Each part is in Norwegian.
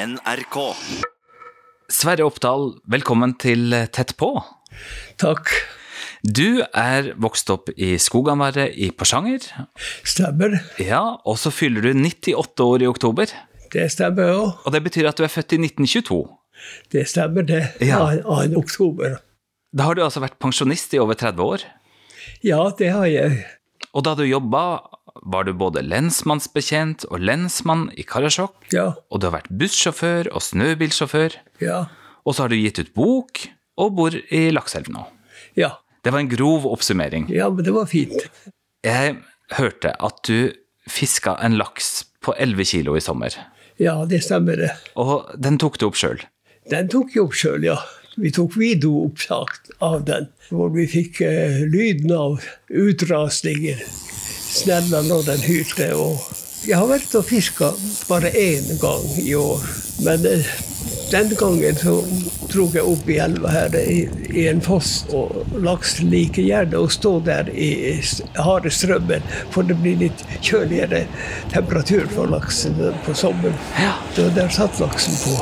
NRK. Sverre Oppdal, velkommen til Tett på. Takk. Du er vokst opp i Skoganværet i Porsanger. Stemmer. Ja, og så fyller du 98 år i oktober. Det stemmer òg. Og det betyr at du er født i 1922. Det stemmer, det. Ja. Av, av oktober. Da har du altså vært pensjonist i over 30 år. Ja, det har jeg. Og da du jobba, var du både lensmannsbetjent og lensmann i Karasjok. Ja. Og du har vært bussjåfør og snøbilsjåfør. Ja. Og så har du gitt ut bok, og bor i Lakselv nå. Ja. Det var en grov oppsummering. Ja, men det var fint. Jeg hørte at du fiska en laks på 11 kilo i sommer. Ja, det stemmer, det. Og den tok du opp sjøl. Den tok jeg opp sjøl, ja. Vi tok videoopptak av den, hvor vi fikk eh, lyden av utrasninger. Snella når den hyrte. Og jeg har vært og fiska bare én gang i år. Men eh, den gangen så dro jeg opp i elva her i, i en foss. Og laks liker gjerne å stå der i harde strømmen, for det blir litt kjøligere temperatur for laksen på sommeren. Ja. Så der satt laksen på.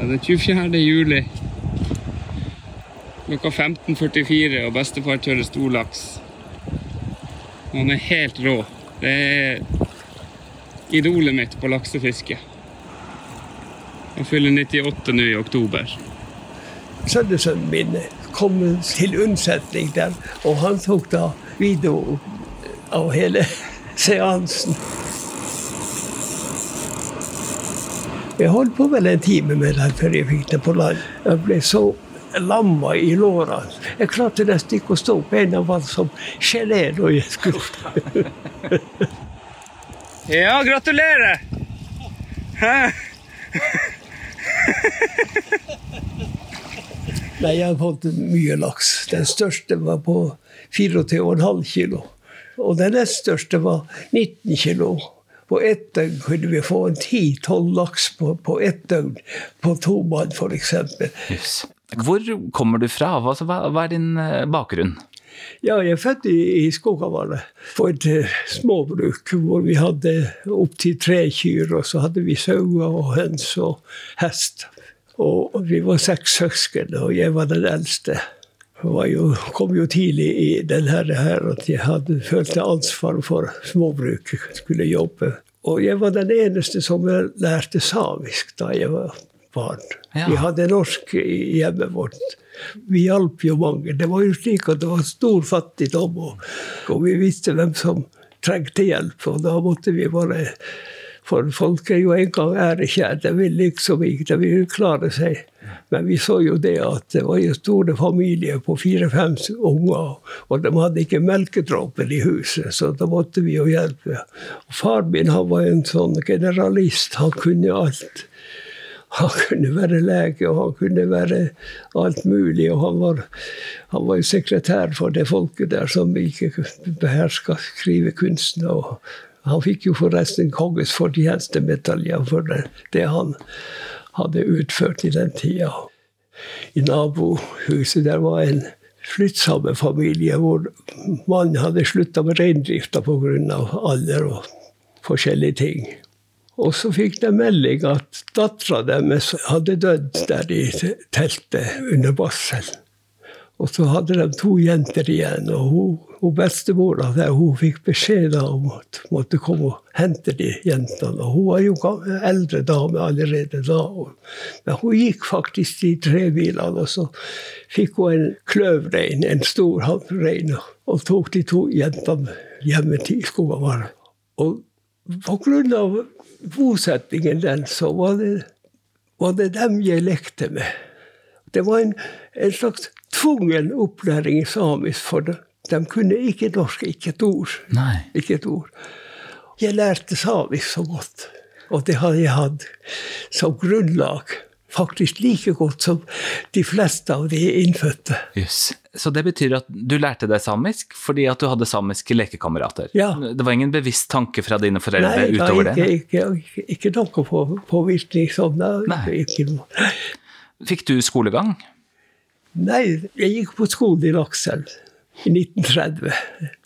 Ja, Det er 24. juli. Klokka 15.44, og bestefar tørrer Han er helt rå. Det er idolet mitt på laksefiske. Han fyller 98 nå i oktober. Sønnesønnen min kom til unnsetning der, og han tok da video av hele seansen. Jeg holdt på vel en time med den før jeg fikk det på land. Jeg ble så lamma i lårene. Jeg klarte nesten ikke å stå opp. av var som gelé da jeg skulle Ja, gratulerer! Nei, jeg har fått mye laks. Den største var på 24,5 kilo. Og den nest største var 19 kilo. På ett døgn kunne vi få en 10-12 laks på, på ett døgn. På to mann, f.eks. Jøss. Hvor kommer du fra? Hva, hva hva er din eh, bakgrunn? Ja, jeg er født i, i Skogavallet på et eh, småbruk hvor vi hadde opptil tre kyr, og så hadde vi sauer og høns og hest. Og vi var seks søsken, og jeg var den eldste. Jeg jo, kom jo tidlig i den her, at jeg hadde følte ansvar for småbruket, skulle jobbe. Og jeg var den eneste som lærte samisk da jeg var barn. Ja. Vi hadde norsk i hjemmet vårt. Vi hjalp jo mange. Det var jo slik at det var stor fattigdom, og, og vi visste hvem som trengte hjelp. Og da måtte vi bare For folk er jo en gang ærekjære. De vil liksom ikke de vil klare seg. Men vi så jo det at det var jo store familier på fire-fem unger, og de hadde ikke melkedråper i huset, så da måtte vi jo hjelpe. Og far min han var en sånn generalist. Han kunne alt. Han kunne være lege, og han kunne være alt mulig. Og han var, han var jo sekretær for det folket der som ikke beherska skrivekunsten. Og han fikk jo forresten kongens fortjenestemedalje for det, han hadde utført i den tida. I nabohuset der var en flyttsamme familie hvor mannen hadde slutta med reindrifta pga. alder og forskjellige ting. Og så fikk de melding at dattera deres hadde dødd der i teltet under barsel. Og så hadde de to jenter igjen, og hun, hun bestemora hun fikk beskjed om at hun måtte komme og hente de jentene. Og hun var jo en eldre dame allerede da. Men hun gikk faktisk de tre bilene, og så fikk hun en kløvrein, en stor havrein, og tok de to jentene hjemme til skogen. Og på grunn av bosettingen den, så var det, var det dem jeg lekte med. Det var en, en slags tvungen opplæring i samisk for de, De kunne ikke norsk, ikke et ord. Nei. Ikke et ord. Jeg lærte samisk så godt, og det hadde jeg hatt som grunnlag. Faktisk like godt som de fleste av de innfødte. Yes. Så det betyr at du lærte deg samisk fordi at du hadde samiske lekekamerater? Ja. Det var ingen bevisst tanke fra dine foreldre Nei, utover ikke, det? ikke, ikke, ikke noe på, påvirkning sånn. Nei. Fikk du skolegang? Nei, jeg gikk på skolen i Lakselv i 1930.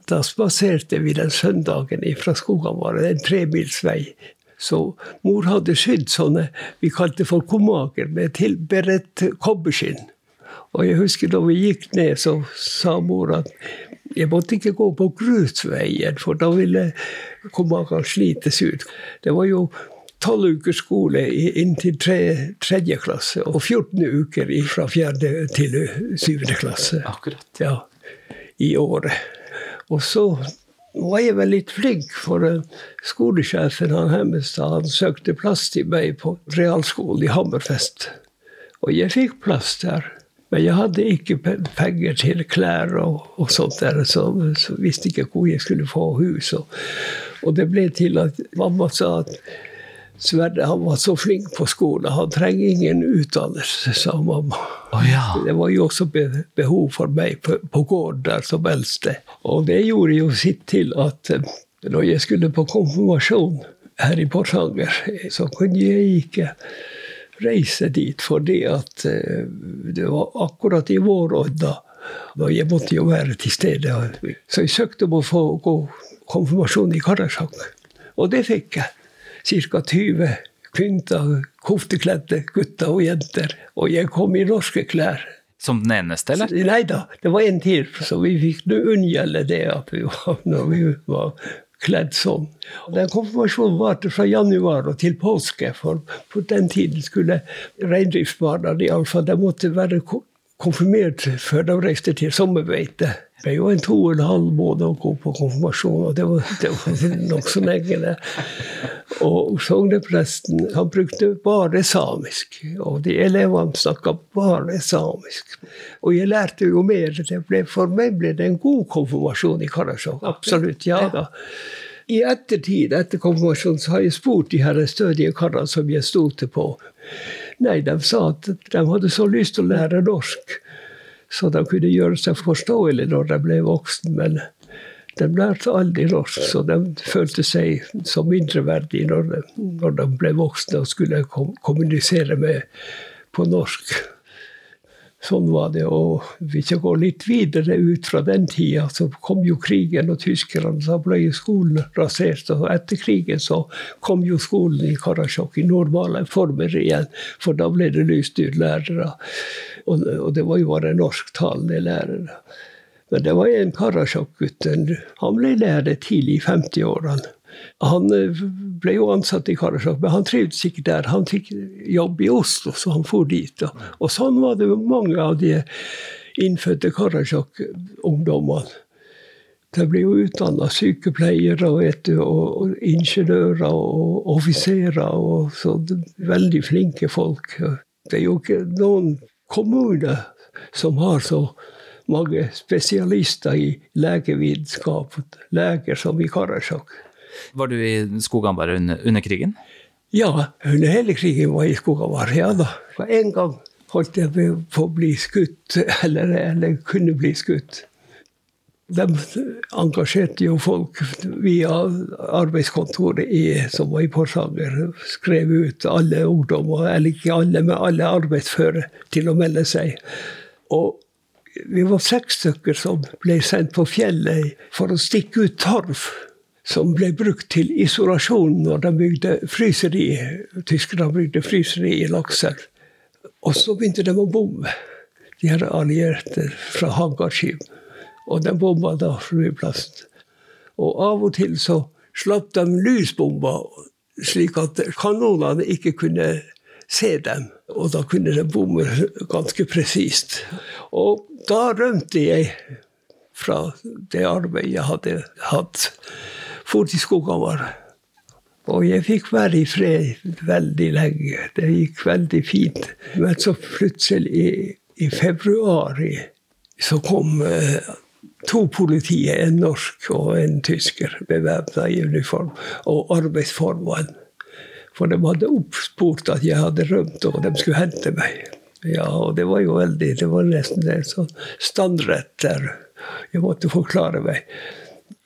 Da spaserte vi den søndagen fra Skogavarre, en tremils vei, Så mor hadde sydd sånne vi kalte for komager med tilberedt kobberskinn. Og jeg husker da vi gikk ned, så sa mor at jeg måtte ikke gå på grusveien, for da ville komageren slites ut. Det var jo tolv ukers skole inntil tre, tredje klasse, og 14 uker fra fjerde til syvende klasse. Akkurat. Ja, I året. Og så var jeg vel litt flink, for eh, skolesjefen han Hemmestad han søkte plass til meg på realskolen i Hammerfest. Og jeg fikk plass der. Men jeg hadde ikke penger til klær og, og sånt, der, så, så visste ikke hvor jeg skulle få hus. Og, og det ble til at mamma sa at Sverre han var så flink på skolen, han trenger ingen utdannelse, sa mamma. Oh, ja. Det var jo også behov for meg på, på gården der som eldste. Og det gjorde jo sitt til at eh, når jeg skulle på konfirmasjon her i Porsanger, så kunne jeg ikke reise dit fordi at eh, det var akkurat i vårådda. Og jeg måtte jo være til stede. Så jeg søkte om å få gå konfirmasjon i Karasjok. Og det fikk jeg ca. 20 pynta, koftekledde gutter og jenter. Og jeg kom i norske klær. Som den eneste, eller? Nei da, det var en til. Så vi fikk unngjelde det at vi var, når vi var kledd sånn. Den konfirmasjonen varte fra januar og til påske, for på den tiden skulle reindriftsbarna iallfall de måtte være konfirmert før de reiste til sommerbeite. Det ble jo en to og en halv måned å gå på konfirmasjon, og det var, det var nokså lenge. det. Og sognepresten han brukte bare samisk, og de elevene snakka bare samisk. Og jeg lærte jo mer. Ble, for meg ble det en god konfirmasjon i Karasjok. Absolutt. ja da. I ettertid, etter konfirmasjonen, så har jeg spurt de her stødige karene som jeg stolte på. Nei, de sa at de hadde så lyst til å lære norsk, så de kunne gjøre seg forståelige når de ble voksne. Men de lærte aldri norsk, så de følte seg som mindreverdige når, de, når de ble voksne og skulle kommunisere med på norsk. Sånn var det. Og hvis jeg går litt videre ut fra den tida, så kom jo krigen og tyskerne. Så ble jo skolen rasert. Og etter krigen så kom jo skolen i Karasjok i normale former igjen. For da ble det lyst ut lærere. Og, og det var jo bare norsktalende lærere. Men det var en Karasjok-gutt. Han ble lærer tidlig i 50-årene. Han eh, ble jo ansatt i Karasjok, men han trivdes ikke der. Han fikk jobb i Oslo, så han for dit. Og, sånn var det mange av de innfødte Karasjok-ungdommene. De ble jo utdanna sykepleiere og, og, ingeniører og offiserer. og så Veldig flinke folk. Det er jo ikke noen kommune som har så mange spesialister i legevitenskap, leger som i Karasjok. Var du i Skogambar under, under, krigen? Ja, under hele krigen var jeg i Skogambar. Ja da. For en gang holdt jeg på å bli skutt, eller, eller kunne bli skutt. De engasjerte jo folk via arbeidskontoret i, som var i Porsanger. Skrev ut alle ungdommer, eller ikke alle, men alle arbeidsføre, til å melde seg. Og vi var seks stykker som ble sendt på fjellet for å stikke ut torv som ble brukt til isolasjon når de bygde fryseri. Tyskerne bygde fryseri i Lakselv. Og så begynte de å bomme, de her allierte fra hangarskip. Og de bomba da flyplassen. Og av og til så slapp de lysbomber, slik at kanonene ikke kunne se dem. Og da kunne de bomme ganske presist. Og da rømte jeg fra det arbeidet jeg hadde hatt for skogen vår. Og jeg fikk være i fred veldig lenge. Det gikk veldig fint. Men så plutselig, i, i februar, så kom uh, to politier, en norsk og en tysker, bevæpna i uniform, og arbeidsformann. For de hadde oppspurt at jeg hadde rømt, og de skulle hente meg. Ja, og det var jo veldig Det var nesten en sånn standrett der. Jeg måtte forklare meg.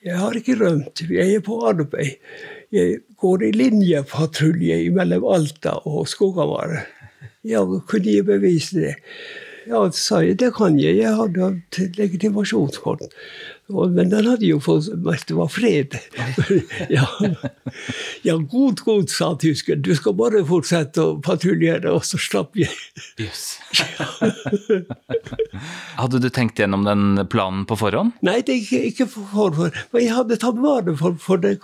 Jeg har ikke rømt. Jeg er på arbeid. Jeg går i linjepatrulje mellom Alta og Skogavar. Ja, kunne jeg bevise det? Ja, sa jeg, det kan jeg. Jeg hadde legitimasjonskort. Men den hadde jo fått mest det var fred. ja. ja, god, god, sa tyskeren. Du skal bare fortsette å patruljere, og så slapp jeg. Jøss. hadde du tenkt gjennom den planen på forhånd? Nei, det ikke, ikke på forhånd. Men jeg hadde tatt vare for, for det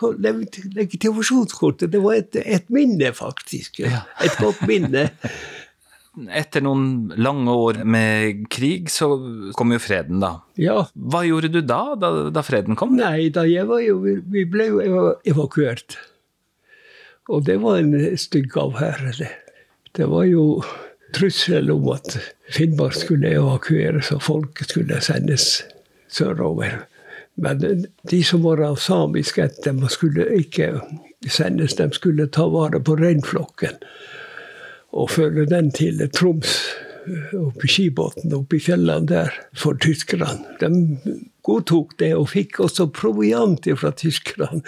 legitimasjonskortet. Det var et, et minne, faktisk. Ja. Et godt minne. Etter noen lange år med krig, så kom jo freden, da. Ja. Hva gjorde du da, da, da freden kom? Nei, da jeg var jo Vi ble jo evakuert. Og det var en stygg affære, det. Det var jo trussel om at Finnmark skulle evakueres, og folket skulle sendes sørover. Men de som var av samisk ett, de skulle ikke sendes. De skulle ta vare på reinflokken og føre den til Troms, oppe i skibåten oppe i fjellene der, for tyskerne. De godtok det, og fikk også proviant fra tyskerne.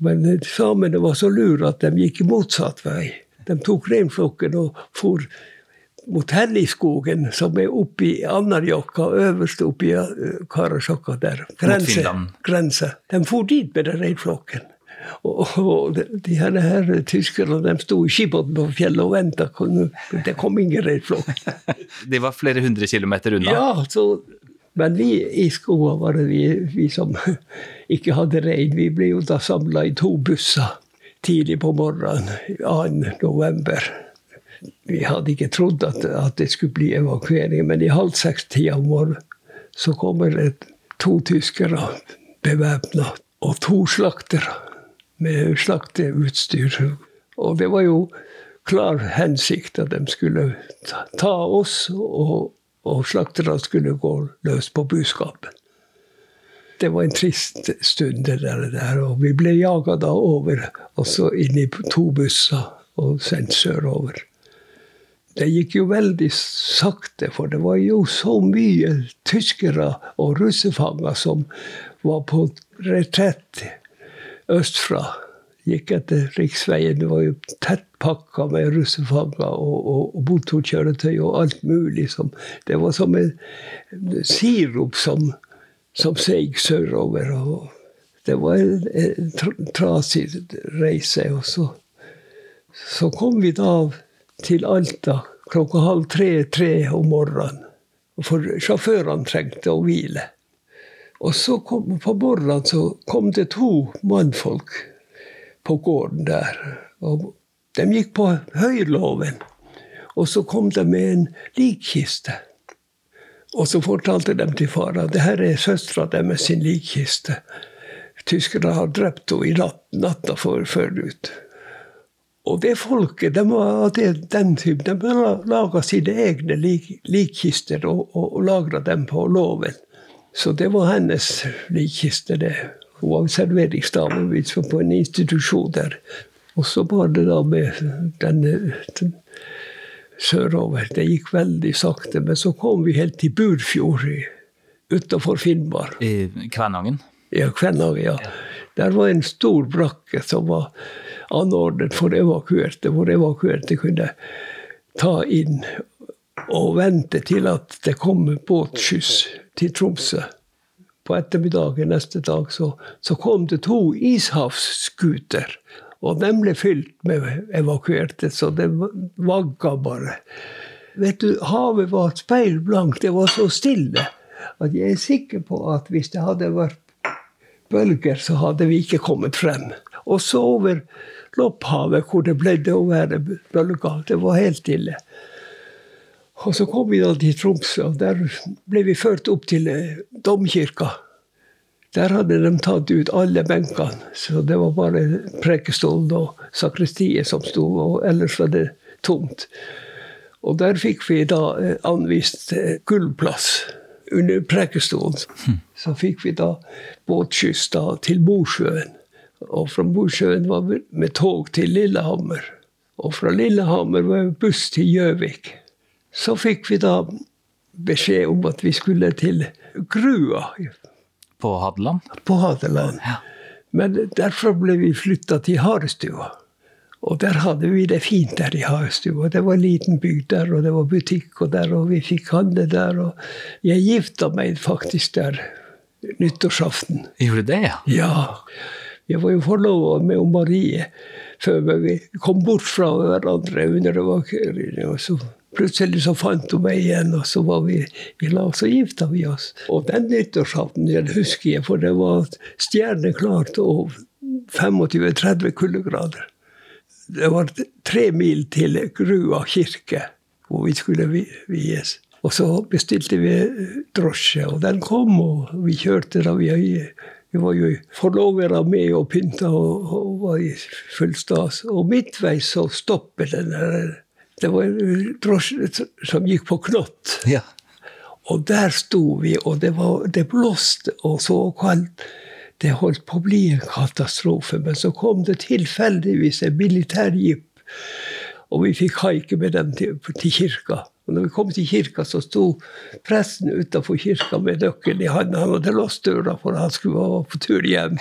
Men samene var så lure at de gikk motsatt vei. De tok reinflokken og for mot Helligskogen, som er oppe i Anarjokka, øverst oppe i eh, Karasjokka der. Grense. Finland. grense. De for dit med den reinflokken. Og, og de, de her, her tyskerne de sto i skibåten på fjellet og venta. Det kom ingen reirflokk. De var flere hundre kilometer unna. Ja, så, men vi i skoa var det vi, vi som ikke hadde rein. Vi ble jo da samla i to busser tidlig på morgenen 2. november. Vi hadde ikke trodd at, at det skulle bli evakuering, men i halv seks-tida om morgenen så kommer det to tyskere bevæpna, og to slaktere med slakteutstyr. Og det var jo klar hensikt at de skulle ta, oss, og, og slakterne skulle gå løs på buskapen. Det var en trist stund, det der, og vi ble jaga da over, også inn i to busser og sendt sørover. Det gikk jo veldig sakte, for det var jo så mye tyskere og russefanger som var på retrett østfra. Gikk etter riksveien. Det var jo tett pakka med russefanger og, og, og motorkjøretøy og alt mulig. Som, det var som en sirup som, som seig sørover. Og det var en, en trasig reise. Og så, så kom vi da til Alta klokka halv tre-tre om morgenen. For sjåførene trengte å hvile. Og så kom, på morgenen så kom det to mannfolk på gården der. Og de gikk på høylåven. Og så kom de med en likkiste. Og så fortalte de til fara det her er søstera deres sin likkiste. Tyskerne har drept henne i natt, natta før ut. Og det folket, de var den typen, de laga sine egne lik, likkister og, og, og lagra dem på låven. Så det var hennes likkiste, det. Hun var serveringsdame på en institusjon der. Og så var det da med denne den, sørover. Det gikk veldig sakte, men så kom vi helt til Burfjord utafor Finnmark. I Kvænangen. Ja, Kvænangen, ja. Der var en stor brakke som var anordnet for evakuerte, hvor evakuerte kunne ta inn og vente til at det kom båtskyss til Tromsø. På ettermiddagen neste dag så, så kom det to ishavsskuter. Og de ble fylt med evakuerte, så det vagga bare. Vet du, havet var speilblankt, det var så stille at jeg er sikker på at hvis det hadde vært bølger, så hadde vi ikke kommet frem. Og så over Lopphavet, hvor det pleide å være bølger. Det var helt stille. Og så kom vi da til Tromsø, og der ble vi ført opp til eh, domkirka. Der hadde de tatt ut alle benkene, så det var bare prekestolen og sakristiet som sto, og ellers var det tomt. Og der fikk vi da eh, anvist eh, gullplass under prekestolen. Så fikk vi da båtskyss da til Mosjøen. Og fra Mosjøen var vi med tog til Lillehammer. Og fra Lillehammer var det buss til Gjøvik. Så fikk vi da beskjed om at vi skulle til Grua På Hadeland. på Hadeland. Ja. Men derfra ble vi flytta til Harestua. Og der hadde vi det fint der i Harestua. Det var en liten bygd der, og det var butikk og der, og vi fikk handle der. Og jeg gifta meg faktisk der nyttårsaften. Gjorde du det, ja? Ja. Jeg var jo forlova med Marie før vi kom bort fra hverandre under evakueringen. Og så plutselig så fant hun meg igjen, og så var vi vi la oss så gifta vi oss. Og den nyttårsaften den husker jeg, for det var stjerneklart og 25-30 kuldegrader. Det var tre mil til Grua kirke, hvor vi skulle vies. Og så bestilte vi drosje, og den kom, og vi kjørte da. Vi, vi var jo forlovere med og pynta og, og, var i full stas. Og midtveis så stoppet den der Det var en drosje som gikk på knott. Ja. Og der sto vi, og det, var, det blåste og så kaldt. Det holdt på å bli en katastrofe. Men så kom det tilfeldigvis en militærjeep, og vi fikk haike med dem til, til, kirka. Og når vi kom til kirka, så sto presten utafor kirka med nøkkelen i hånda. Han hadde låst døra, for han skulle være på tur hjem.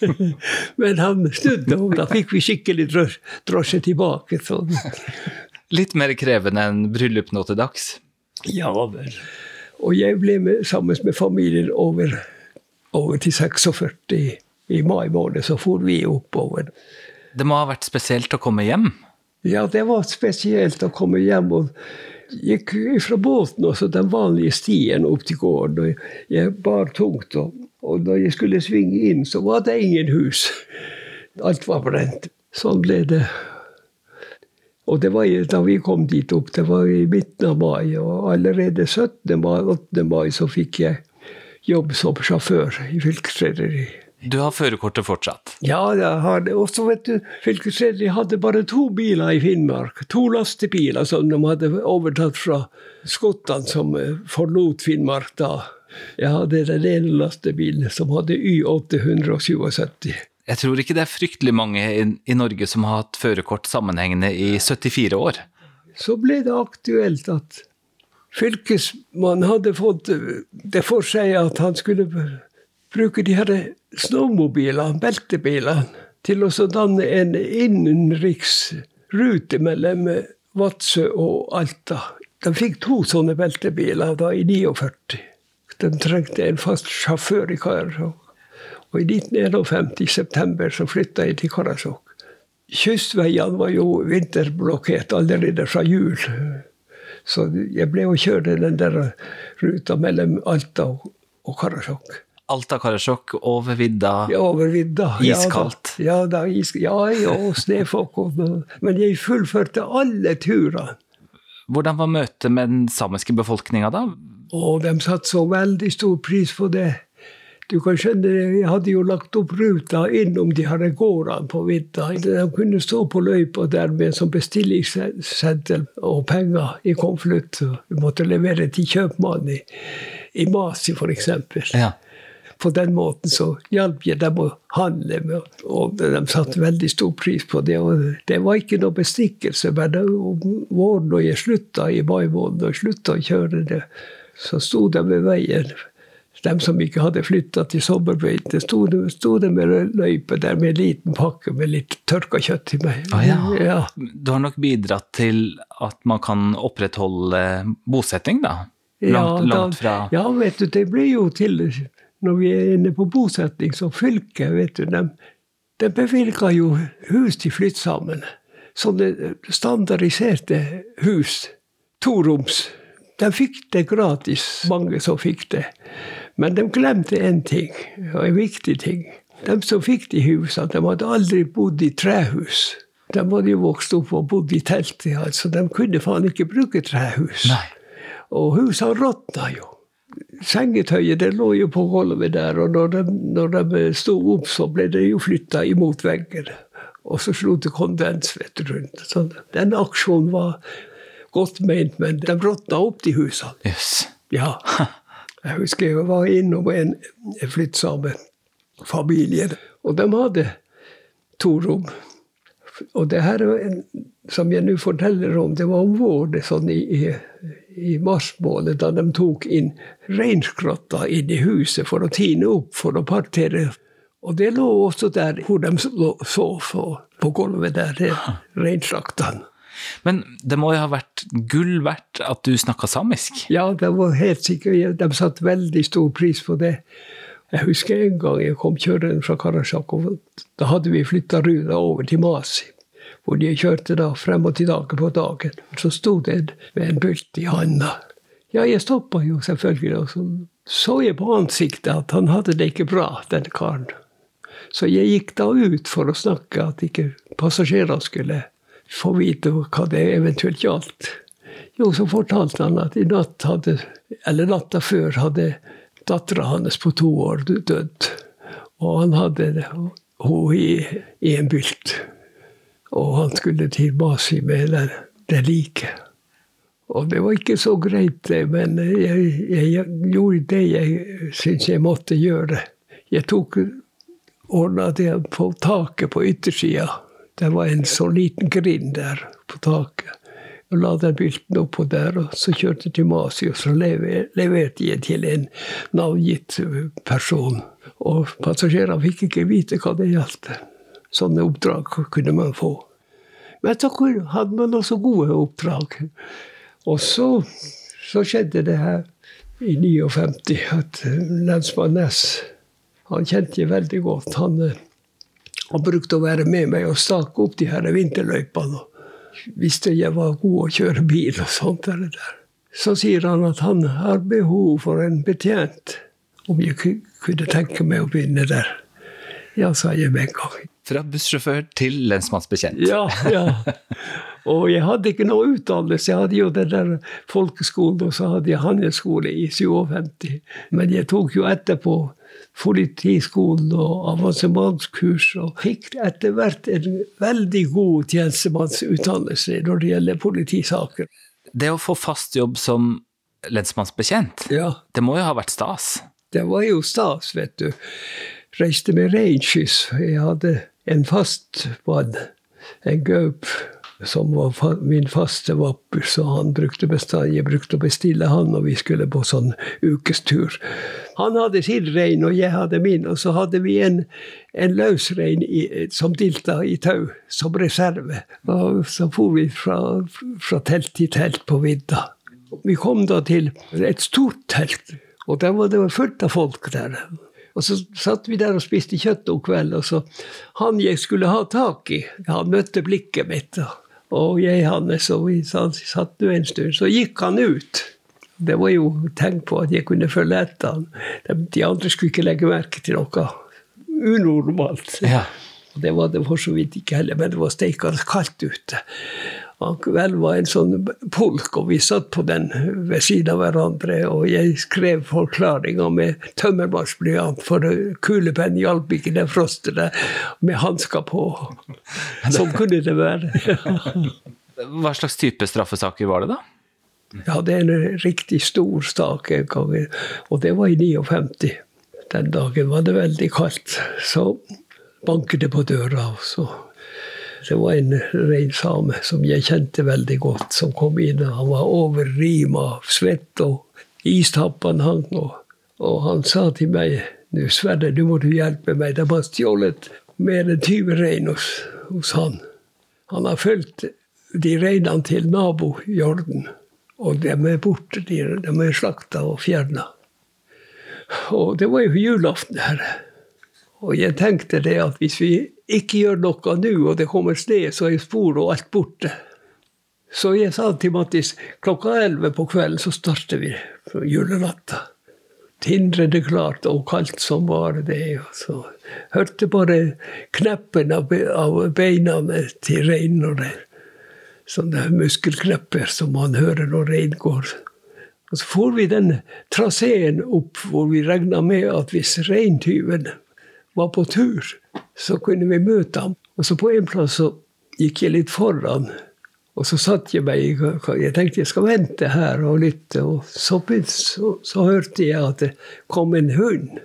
Men han snudde, og da fikk vi skikkelig drosje tilbake. Sånn. Litt mer krevende enn bryllup nå til dags? Ja vel. Og jeg ble med, sammen med familien over over til 46 i mai måned, så for vi oppover. Det må ha vært spesielt å komme hjem? Ja, det var spesielt å komme hjem. og gikk fra båten også den vanlige stien opp til gården. og Jeg bar tungt, og, og da jeg skulle svinge inn, så var det ingen hus. Alt var brent. Sånn ble det. Og det var da vi kom dit opp, det var i midten av mai, og allerede 17. mai, 8. mai så fikk jeg jobb som sjåfør i fylkesrederi. Du har førerkortet fortsatt? Ja, jeg har det. Og så vet du, fylkesrederi hadde bare to biler i Finnmark. To lastebiler som de hadde overtatt fra skottene som eh, forlot Finnmark da. Jeg hadde den ene lastebilen som hadde Y877. Jeg tror ikke det er fryktelig mange i Norge som har hatt førerkort sammenhengende i 74 år. Så ble det aktuelt at Fylkesmannen hadde fått det for seg at han skulle bruke de her snowmobilene, beltebilene, til å danne en innenriksrute mellom Vadsø og Alta. De fikk to sånne beltebiler da i 49. De trengte en fast sjåfør i Karasjok. Og i 1951, i september, så flytta jeg til Karasjok. Kystveiene var jo vinterblokkert allerede fra jul. Så jeg ble å kjøre den der ruta mellom Alta og Karasjok. Alta-Karasjok over vidda? Ja, over vidda. Iskaldt? Ja, da, ja, is, ja, ja snøfokk. Men jeg fullførte alle turene. Hvordan var møtet med den samiske befolkninga da? Og de satte så veldig stor pris på det. Du kan skjønne, Jeg hadde jo lagt opp ruta innom de her gårdene på vidda. De kunne stå på løypa der med som sånn bestillingsseddel og penger i konvolutt. Vi måtte levere til kjøpmannen i, i Masi, f.eks. Ja. På den måten så hjalp jeg dem å handle, med, og de satte veldig stor pris på det. Og det var ikke noe bestikkelse, men våren når jeg slutta i mai måned, og slutta å kjøre det, så sto de ved veien de som ikke hadde flytta til sommerbeite, sto, sto det med løype der med en liten pakke med litt tørka kjøtt i meg. Ah, ja. Ja. Du har nok bidratt til at man kan opprettholde bosetting, da? Langt, ja, langt fra Ja, vet du, det blir jo til Når vi er inne på bosetting, så fylket, vet du, de, de bevilga jo hus til flyttsammene. Sånne standardiserte hus. Toroms. De fikk det gratis, mange som fikk det. Men de glemte én ting, og en viktig ting. De som fikk de husene, de hadde aldri bodd i trehus. De hadde jo vokst opp og bodd i telt. altså De kunne faen ikke bruke trehus. Nei. Og husene råtna jo. Sengetøyet det lå jo på gulvet der, og når de, når de sto opp, så ble det jo flytta imot veggen. Og så slo det kondens vet du, rundt. Så den aksjonen var godt ment, men de råtna opp de husene. Yes. Ja. Jeg husker jeg var innom en flyttsame-familie, og de hadde to rom. Og det her som jeg nå forteller om, det var om våren sånn i, i, mars måned, da de tok inn reinskrotter inn i huset for å tine opp, for å partere. Og det lå også der hvor de sov, på gulvet der, reinslaktene. Men det må jo ha vært gull verdt at du snakka samisk? Ja, det var helt sikkert. De satte veldig stor pris på det. Jeg husker en gang jeg kom kjørende fra Karasjok. Da hadde vi flytta Runa over til Masi. Hvor de kjørte da frem og tilbake på dagen. Så sto det med en bylt i handa. Ja, jeg stoppa jo selvfølgelig, og så så jeg på ansiktet at han hadde det ikke bra, den karen. Så jeg gikk da ut for å snakke, at ikke passasjerer skulle få vite hva det eventuelt gjaldt. Jo, så fortalte han at i natt hadde, eller natta før hadde dattera hans på to år dødd. Og han hadde henne i, i, en bylt. Og han skulle til Masi med det, det liket. Og det var ikke så greit, det, men jeg, jeg gjorde det jeg syntes jeg måtte gjøre. Jeg tok ordna det på taket på yttersida. Det var en så liten grind der på taket. Jeg la den bylten oppå der, og så kjørte jeg til Masi, og så leverte jeg til en navngitt person. Og passasjerene fikk ikke vite hva det gjaldt. Sånne oppdrag kunne man få. Men så hadde man også gode oppdrag. Og så, så skjedde det her i 59 at lensmann Næss Han kjente jeg veldig godt. Han, han brukte å være med meg og stake opp de her vinterløypene. Visste jeg var god å kjøre bil og sånt. Der. Så sier han at han har behov for en betjent. Om jeg kunne tenke meg å begynne der. Ja, sa jeg med en gang. Fra bussjåfør til lensmannsbetjent. Ja, ja. Og jeg hadde ikke noe utdannelse. Jeg hadde jo den der folkeskolen, og så hadde jeg handelsskole i 57. Men jeg tok jo etterpå politiskolen og avansementskurs, og fikk etter hvert en veldig god tjenestemannsutdannelse når det gjelder politisaker. Det å få fast jobb som lensmannsbetjent, ja. det må jo ha vært stas? Det var jo stas, vet du. Reiste med reinskyss. Jeg hadde en fast mann, en gaup som var min faste vapper, så han brukte bestandig, jeg brukte å bestille han når vi skulle på sånn ukestur. Han hadde sin rein, og jeg hadde min. Og så hadde vi en, en løsrein som dilta i tau, som reserve. Og så for vi fra, fra telt til telt på vidda. Vi kom da til et stort telt, og der var det fullt av folk der. Og så satt vi der og spiste kjøtt om kvelden, og så han jeg skulle ha tak i, han møtte blikket mitt. da. Og jeg Hannes, og vi satt nå en stund. Så gikk han ut. Det var jo tegn på at jeg kunne følge etter han. De andre skulle ikke legge merke til noe unormalt. Ja. Det var det for så vidt ikke heller, men det var steikende kaldt ute. Han var en sånn pulk, og vi satt på den ved siden av hverandre. Og jeg skrev forklaringer med tømmermannsblyant, for kulepenn hjalp ikke det frostet der med hansker på. Sånn kunne det være. Hva slags type straffesaker var det, da? Ja, det er en riktig stor sak en gang, og det var i 59. Den dagen var det veldig kaldt. Så banket det på døra, og så det var en rein same som jeg kjente veldig godt, som kom inn. Han var overrima av svett, og istappene hang. Og, og han sa til meg nå, Sverre, nå må du hjelpe meg. De har stjålet mer enn 20 rein hos, hos, han. Han har fulgt de reinene til nabo Jorden, og de er borte. De, de er slakta og fjerna. Og det var jo julaften her. Og jeg tenkte det at hvis vi ikke gjør noe nå, og det kommer sne, så er spor og alt borte. Så jeg sa til Mattis klokka elleve på kvelden så starter vi julenatta. Tindrende klart og kaldt som bare det. Og så hørte bare kneppen av, beina til reinen. Sånne muskelknepper som man hører når rein går. Og så får vi den traseen opp hvor vi regna med at hvis reintyven var på tur, så kunne vi møte ham. Og så på en plass så gikk jeg litt foran. Og så satt jeg meg Jeg tenkte jeg skal vente her og lytte. Og så, så, så hørte jeg at det kom en hund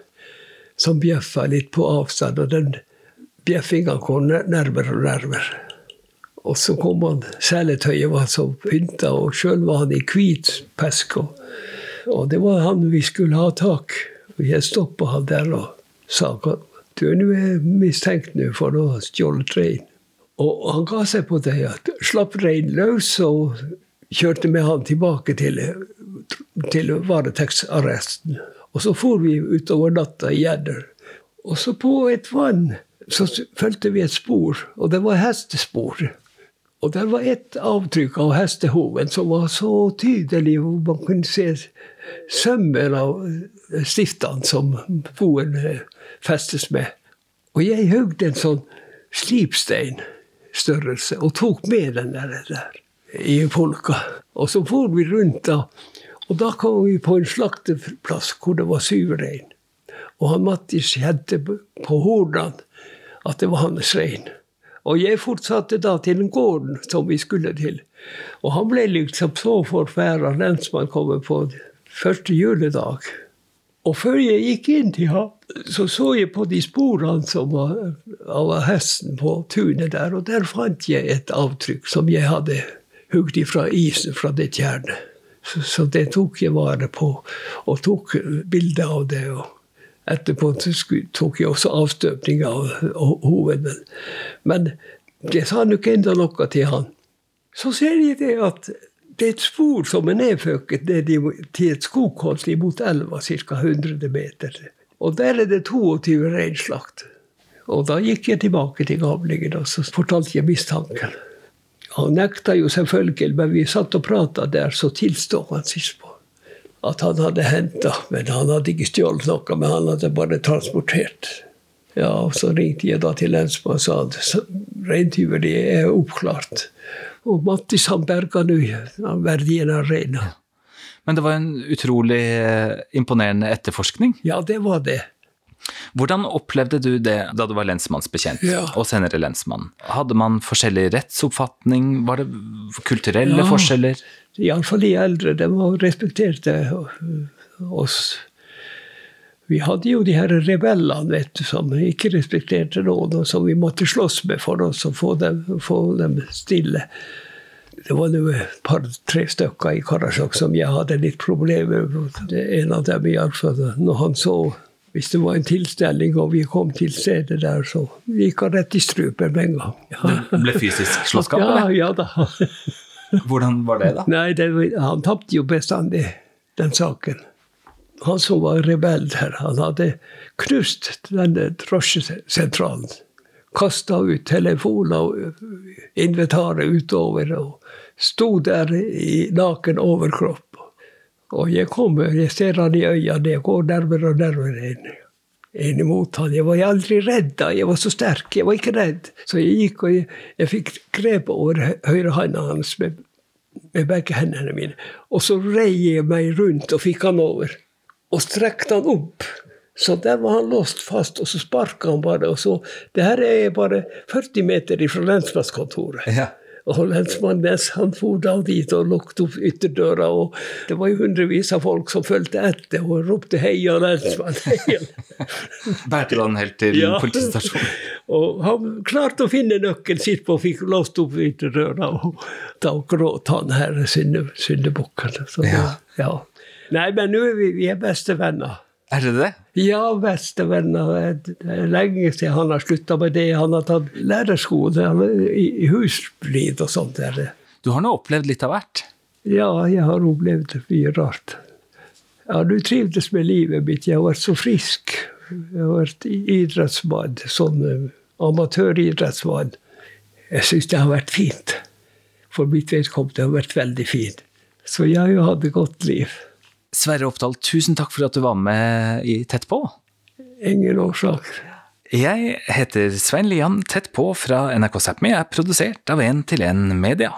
som bjeffa litt på avstand. Og den bjeffinga kom nærmere og nærmere. Og så kom han Seletøyet var så pynta, og sjøl var han i hvit pesk. Og, og det var han vi skulle ha tak Og jeg stoppa han der og sa du er nå mistenkt nå for å ha stjålet rein. Og han ga seg på det. Slapp reinen løs og kjørte med han tilbake til, til varetektsarresten. Og så for vi utover natta i Gjerder. Og så på et vann så fulgte vi et spor, og det var hestespor. Og der var ett avtrykk av hestehoven som var så tydelig, hvor man kunne se sømmer av stiftene som foen festes med. Og jeg hogde en sånn slipsteinstørrelse og tok med den der, der i folka. Og så for vi rundt, da. Og da kom vi på en slakteplass hvor det var syv rein. Og han Mattis kjente på hornene at det var hans rein. Og jeg fortsatte da til den gården som vi skulle til. Og han ble liksom så forferda, lensmannen kom på første juledag. Og før jeg gikk inn til ham, så så jeg på de sporene som var av hesten på tunet der, og der fant jeg et avtrykk som jeg hadde hugd ifra isen fra det tjernet. Så, så, det tok jeg vare på, og tok bilde av det. og Etterpå tok jeg også avstøpning av hovedet. Men det sa nok enda noe til han. Så ser jeg det at det er et spor som er nedføket ned til et skogholt mot elva, ca. 100 meter. Og der er det 22 reinslakt. Og da gikk jeg tilbake til gamlingen og så fortalte jeg mistanken. Han nekta jo selvfølgelig, men vi satt og prata der, så tilsto han sist på at han hadde henta. Men han hadde ikke stjålet noe, men han hadde bare transportert. Ja, og Så ringte jeg da til lensmannen og sa at reintyveriet er oppklart. Og Mattis han berga nå verdien av reina. Men det var en utrolig eh, imponerende etterforskning? Ja, det var det. Hvordan opplevde du det da du var lensmannsbetjent, ja. og senere lensmann? Hadde man forskjellig rettsoppfatning? Var det kulturelle ja. forskjeller? Iallfall de eldre. De respekterte oss. Vi hadde jo de her rebellene vet du, som ikke respekterte noen, og som vi måtte slåss med for oss å få dem, få dem stille. Det var nå et par-tre stykker i Karasjok som jeg hadde litt problemer med. En av dem iallfall. Når han så hvis det var en tilstelning og vi kom til stedet der, så gikk han rett i strupen med en gang. Ja. Det ble fysisk slåsskamp? Ja, ja da. Hvordan var det, da? Nei, det, Han tapte jo bestandig den saken. Han som var rebell der, han hadde knust denne drosjesentralen. Kasta ut telefoner og inventaret utover og sto der i naken overkropp. Og jeg kommer, jeg ser han i øynene, jeg går nærmere og nærmere inn, inn mot han. Jeg var aldri redd da, jeg var så sterk. Jeg var ikke redd. Så jeg gikk og jeg, jeg fikk grep over høyrehånda hans med, med begge hendene mine. Og så rei jeg meg rundt og fikk han over. Og strekte han opp. Så der var han låst fast, og så sparka han bare. og så, Det her er bare 40 meter fra lensmannskontoret. Ja. Og lensmannen han for da dit og lukket opp ytterdøra, og det var jo hundrevis av folk som fulgte etter og ropte 'heia, lensmann'. Bærte han helt til ja. politistasjonen? Og han klarte å finne nøkkelen sitt på og fikk låst opp ytterdøra, og da gråt han her, syndebukken. Ja. ja. Nei, men nå er vi, vi er bestevenner. Er det det? Ja, bestevenner. Det er lenge siden han har slutta med det. Han har tatt lærerskole i husflid og sånt. Der. Du har nå opplevd litt av hvert? Ja, jeg har opplevd mye rart. Jeg har trivdes med livet mitt. Jeg har vært så frisk. Jeg har vært idrettsmann, sånn eh, amatøridrettsmann. Jeg syns det har vært fint. For mitt vedkommende har vært veldig fint. Så jeg har jo hatt et godt liv. Sverre Oppdal, tusen takk for at du var med i Tett på. Ingen årsak. Jeg heter Svein Lian. Tett på fra NRK Sápmi er produsert av 1 til 1 Media.